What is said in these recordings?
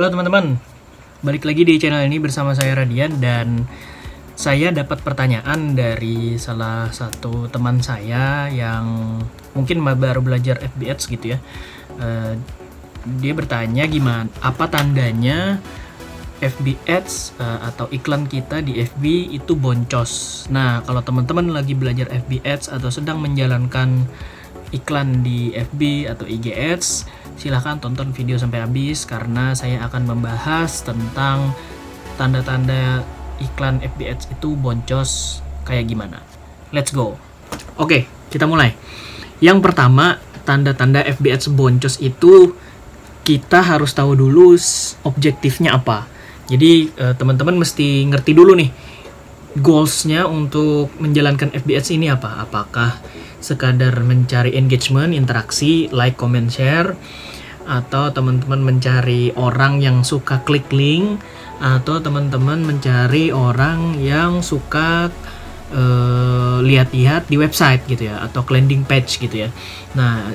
Halo teman-teman, balik lagi di channel ini bersama saya Radian dan saya dapat pertanyaan dari salah satu teman saya yang mungkin baru belajar FB Ads gitu ya. Eh, dia bertanya gimana, apa tandanya FB Ads eh, atau iklan kita di FB itu boncos. Nah, kalau teman-teman lagi belajar FB Ads atau sedang menjalankan iklan di FB atau IG Ads, silahkan tonton video sampai habis karena saya akan membahas tentang tanda-tanda iklan FB Ads itu boncos kayak gimana. Let's go. Oke, kita mulai. Yang pertama, tanda-tanda FB Ads boncos itu kita harus tahu dulu objektifnya apa. Jadi eh, teman-teman mesti ngerti dulu nih goalsnya untuk menjalankan FB Ads ini apa? Apakah sekadar mencari engagement, interaksi, like, comment, share, atau teman-teman mencari orang yang suka klik link, atau teman-teman mencari orang yang suka uh, lihat-lihat di website gitu ya, atau landing page gitu ya. Nah,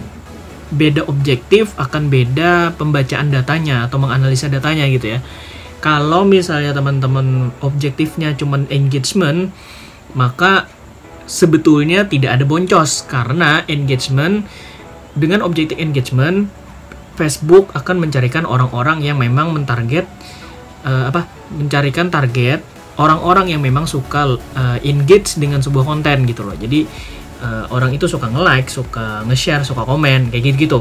beda objektif akan beda pembacaan datanya atau menganalisa datanya gitu ya. Kalau misalnya teman-teman objektifnya cuma engagement, maka sebetulnya tidak ada boncos karena engagement dengan objektif engagement Facebook akan mencarikan orang-orang yang memang mentarget uh, apa mencarikan target orang-orang yang memang suka uh, engage dengan sebuah konten gitu loh. Jadi uh, orang itu suka nge-like suka nge-share suka komen kayak gitu gitu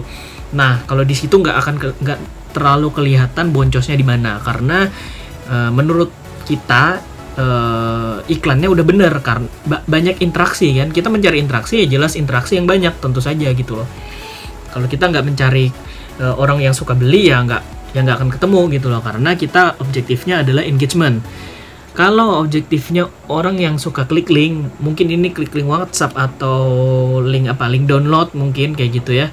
nah kalau di situ nggak akan nggak terlalu kelihatan boncosnya di mana. Karena uh, menurut kita uh, iklannya udah bener karena banyak interaksi kan? Kita mencari interaksi ya jelas interaksi yang banyak tentu saja gitu loh. Kalau kita nggak mencari uh, orang yang suka beli ya nggak ya nggak akan ketemu gitu loh. Karena kita objektifnya adalah engagement. Kalau objektifnya orang yang suka klik link mungkin ini klik link WhatsApp atau link apa link download mungkin kayak gitu ya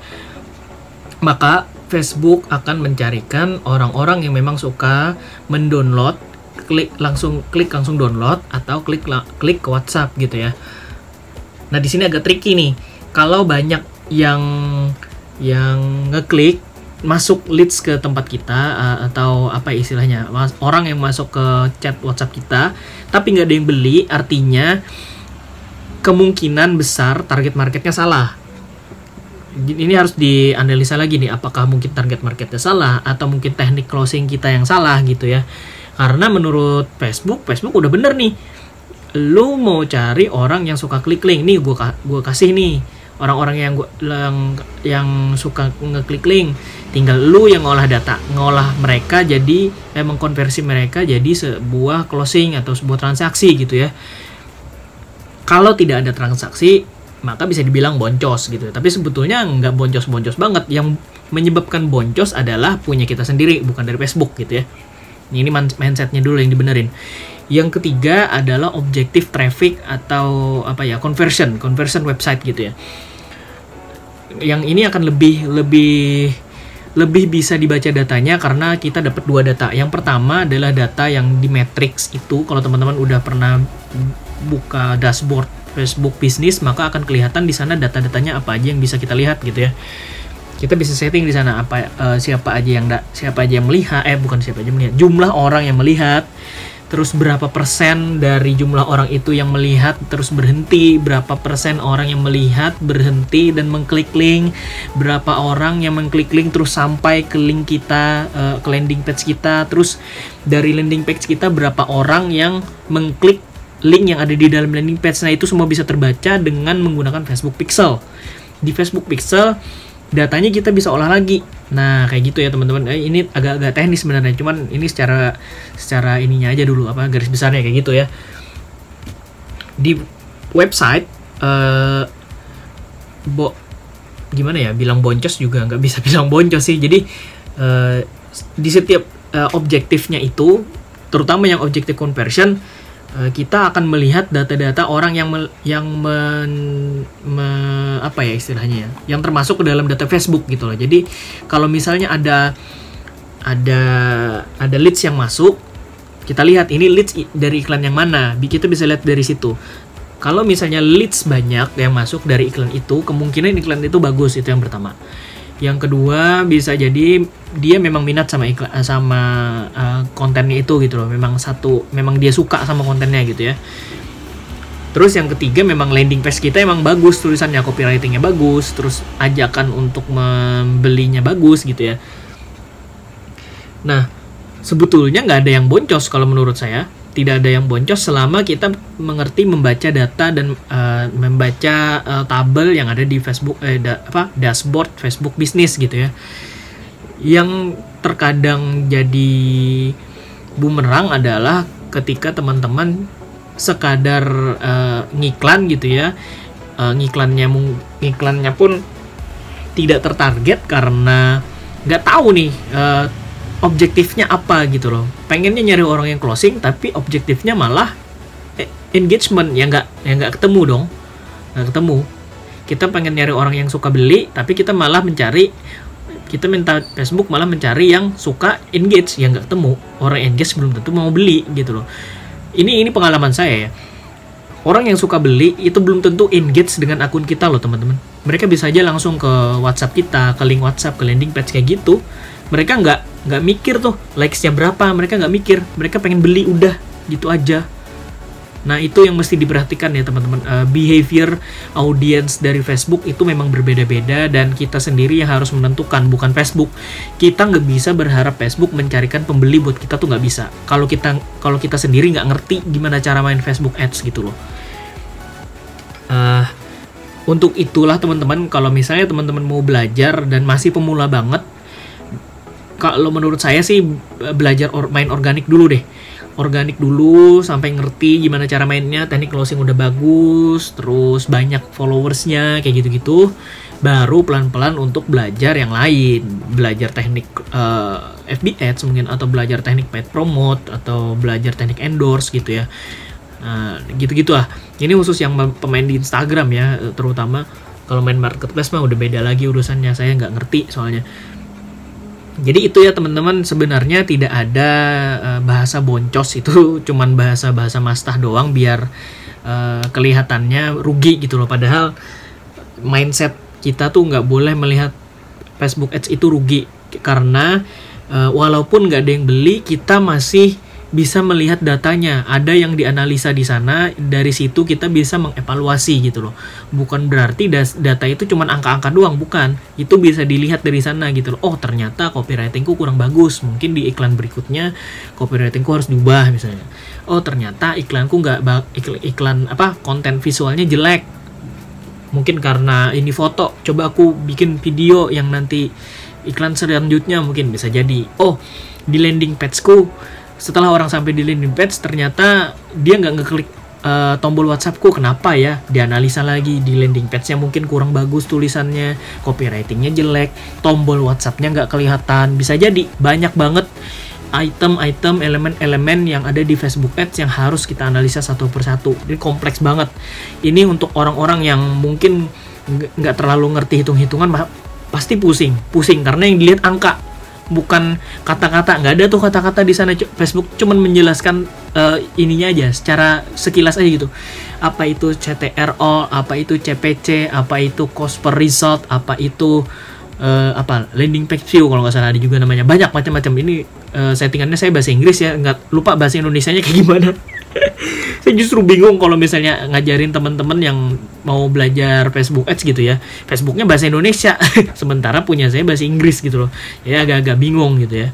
maka Facebook akan mencarikan orang-orang yang memang suka mendownload klik langsung klik langsung download atau klik klik ke WhatsApp gitu ya. Nah di sini agak tricky nih. Kalau banyak yang yang ngeklik masuk leads ke tempat kita atau apa istilahnya orang yang masuk ke chat WhatsApp kita tapi nggak ada yang beli artinya kemungkinan besar target marketnya salah ini harus dianalisa lagi nih apakah mungkin target marketnya salah atau mungkin teknik closing kita yang salah gitu ya karena menurut Facebook Facebook udah bener nih. Lu mau cari orang yang suka klik link nih gue gua kasih nih. Orang-orang yang gua yang yang suka ngeklik link tinggal lu yang ngolah data. Ngolah mereka jadi emang konversi mereka jadi sebuah closing atau sebuah transaksi gitu ya. Kalau tidak ada transaksi maka bisa dibilang boncos gitu. Tapi sebetulnya nggak boncos-boncos banget. Yang menyebabkan boncos adalah punya kita sendiri bukan dari Facebook gitu ya ini mindsetnya dulu yang dibenerin. Yang ketiga adalah objektif traffic atau apa ya conversion, conversion website gitu ya. Yang ini akan lebih lebih lebih bisa dibaca datanya karena kita dapat dua data. Yang pertama adalah data yang di matrix itu. Kalau teman-teman udah pernah buka dashboard Facebook bisnis, maka akan kelihatan di sana data-datanya apa aja yang bisa kita lihat gitu ya kita bisa setting di sana apa uh, siapa aja yang da, siapa aja yang melihat eh bukan siapa aja yang melihat jumlah orang yang melihat terus berapa persen dari jumlah orang itu yang melihat terus berhenti berapa persen orang yang melihat berhenti dan mengklik link berapa orang yang mengklik link terus sampai ke link kita uh, ke landing page kita terus dari landing page kita berapa orang yang mengklik link yang ada di dalam landing page. Nah itu semua bisa terbaca dengan menggunakan Facebook Pixel. Di Facebook Pixel datanya kita bisa olah lagi. Nah, kayak gitu ya teman-teman. Eh, ini agak-agak teknis sebenarnya, cuman ini secara secara ininya aja dulu apa garis besarnya kayak gitu ya. Di website uh, bo gimana ya bilang boncos juga nggak bisa bilang boncos sih. Jadi uh, di setiap uh, objektifnya itu terutama yang objektif conversion Eh, kita akan melihat data-data orang yang me, yang men, me, apa ya istilahnya ya, yang termasuk ke dalam data Facebook gitu loh. Jadi kalau misalnya ada ada ada leads yang masuk, kita lihat ini leads dari iklan yang mana. Kita bisa lihat dari situ. Kalau misalnya leads banyak yang masuk dari iklan itu, kemungkinan iklan itu bagus itu yang pertama. Yang kedua bisa jadi dia memang minat sama iklan sama uh, kontennya itu gitu loh. Memang satu memang dia suka sama kontennya gitu ya. Terus yang ketiga memang landing page kita emang bagus tulisannya copywritingnya bagus, terus ajakan untuk membelinya bagus gitu ya. Nah sebetulnya nggak ada yang boncos kalau menurut saya tidak ada yang boncos selama kita mengerti membaca data dan uh, membaca uh, tabel yang ada di Facebook eh, da, apa dashboard Facebook bisnis gitu ya. Yang terkadang jadi bumerang adalah ketika teman-teman sekadar uh, ngiklan gitu ya. Uh, ngiklannya ngiklannya pun tidak tertarget karena nggak tahu nih uh, objektifnya apa gitu loh. Pengennya nyari orang yang closing tapi objektifnya malah eh, engagement. Ya nggak ya nggak ketemu dong. Nggak ketemu. Kita pengen nyari orang yang suka beli tapi kita malah mencari kita minta Facebook malah mencari yang suka engage. Yang nggak ketemu. Orang engage belum tentu mau beli gitu loh. Ini ini pengalaman saya ya. Orang yang suka beli itu belum tentu engage dengan akun kita loh teman-teman. Mereka bisa aja langsung ke WhatsApp kita ke link WhatsApp ke landing page kayak gitu. Mereka nggak nggak mikir tuh likesnya berapa mereka nggak mikir. Mereka pengen beli udah gitu aja. Nah itu yang mesti diperhatikan ya teman-teman. Uh, behavior audience dari Facebook itu memang berbeda-beda dan kita sendiri yang harus menentukan bukan Facebook. Kita nggak bisa berharap Facebook mencarikan pembeli buat kita tuh nggak bisa. Kalau kita kalau kita sendiri nggak ngerti gimana cara main Facebook Ads gitu loh. Uh, untuk itulah teman-teman kalau misalnya teman-teman mau belajar dan masih pemula banget kalau menurut saya sih belajar or, main organik dulu deh. Organik dulu sampai ngerti gimana cara mainnya. Teknik closing udah bagus terus banyak followersnya kayak gitu-gitu. Baru pelan-pelan untuk belajar yang lain. Belajar teknik uh, eh, FB Ads mungkin atau belajar teknik paid promote atau belajar teknik endorse gitu ya. Nah, gitu-gitu ah ini khusus yang pemain di Instagram ya terutama. Kalau main marketplace mah udah beda lagi urusannya. Saya nggak ngerti soalnya jadi itu ya teman-teman sebenarnya tidak ada uh, bahasa boncos itu cuman bahasa-bahasa mastah doang biar uh, kelihatannya rugi gitu loh. Padahal mindset kita tuh nggak boleh melihat Facebook Ads itu rugi. Karena uh, walaupun nggak ada yang beli kita masih bisa melihat datanya. Ada yang dianalisa di sana, dari situ kita bisa mengevaluasi gitu loh. Bukan berarti data itu cuma angka-angka doang, bukan. Itu bisa dilihat dari sana gitu loh. Oh, ternyata copywritingku kurang bagus. Mungkin di iklan berikutnya copywritingku harus diubah misalnya. Oh, ternyata iklanku nggak iklan, iklan apa konten visualnya jelek. Mungkin karena ini foto. Coba aku bikin video yang nanti iklan selanjutnya mungkin bisa jadi. Oh, di landing pageku setelah orang sampai di landing page ternyata dia nggak ngeklik uh, tombol WhatsAppku kenapa ya? Dianalisa lagi di landing page-nya mungkin kurang bagus tulisannya copywritingnya jelek tombol WhatsApp-nya nggak kelihatan. Bisa jadi banyak banget item-item elemen-elemen yang ada di Facebook Ads yang harus kita analisa satu persatu ini kompleks banget. Ini untuk orang-orang yang mungkin nggak terlalu ngerti hitung-hitungan pasti pusing. Pusing karena yang dilihat angka bukan kata-kata nggak ada tuh kata-kata di sana. Facebook cuman menjelaskan uh, ininya aja secara sekilas aja gitu. Apa itu CTRO apa itu CPC apa itu cost per result apa itu uh, apa landing page view kalau nggak salah ada juga namanya. Banyak macam-macam. Ini uh, settingannya saya bahasa Inggris ya nggak lupa bahasa Indonesia nya kayak gimana saya justru bingung kalau misalnya ngajarin teman-teman yang mau belajar Facebook Ads gitu ya. Facebooknya bahasa Indonesia. Sementara punya saya bahasa Inggris gitu loh. Ya agak-agak bingung gitu ya.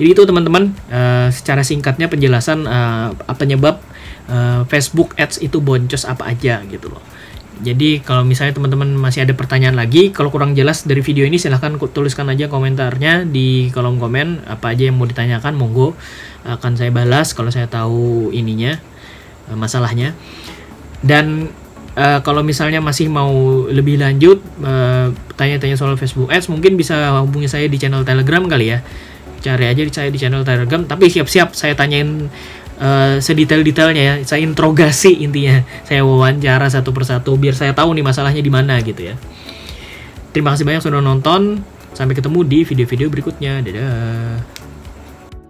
Jadi itu teman-teman uh, secara singkatnya penjelasan uh, penyebab uh, Facebook Ads itu boncos apa aja gitu loh jadi kalau misalnya teman-teman masih ada pertanyaan lagi, kalau kurang jelas dari video ini silahkan tuliskan aja komentarnya di kolom komen apa aja yang mau ditanyakan, monggo akan saya balas kalau saya tahu ininya eh, masalahnya. Dan uh, kalau misalnya masih mau lebih lanjut tanya tanya-tanya soal Facebook Ads, mungkin bisa hubungi saya di channel Telegram kali ya. Cari aja di saya di channel Telegram, tapi siap-siap saya tanyain uh, sedetail-detailnya ya. Saya interogasi intinya. Saya wawancara satu persatu biar saya tahu nih masalahnya di mana gitu ya. Terima kasih banyak sudah nonton. Sampai ketemu di video-video berikutnya. Dadah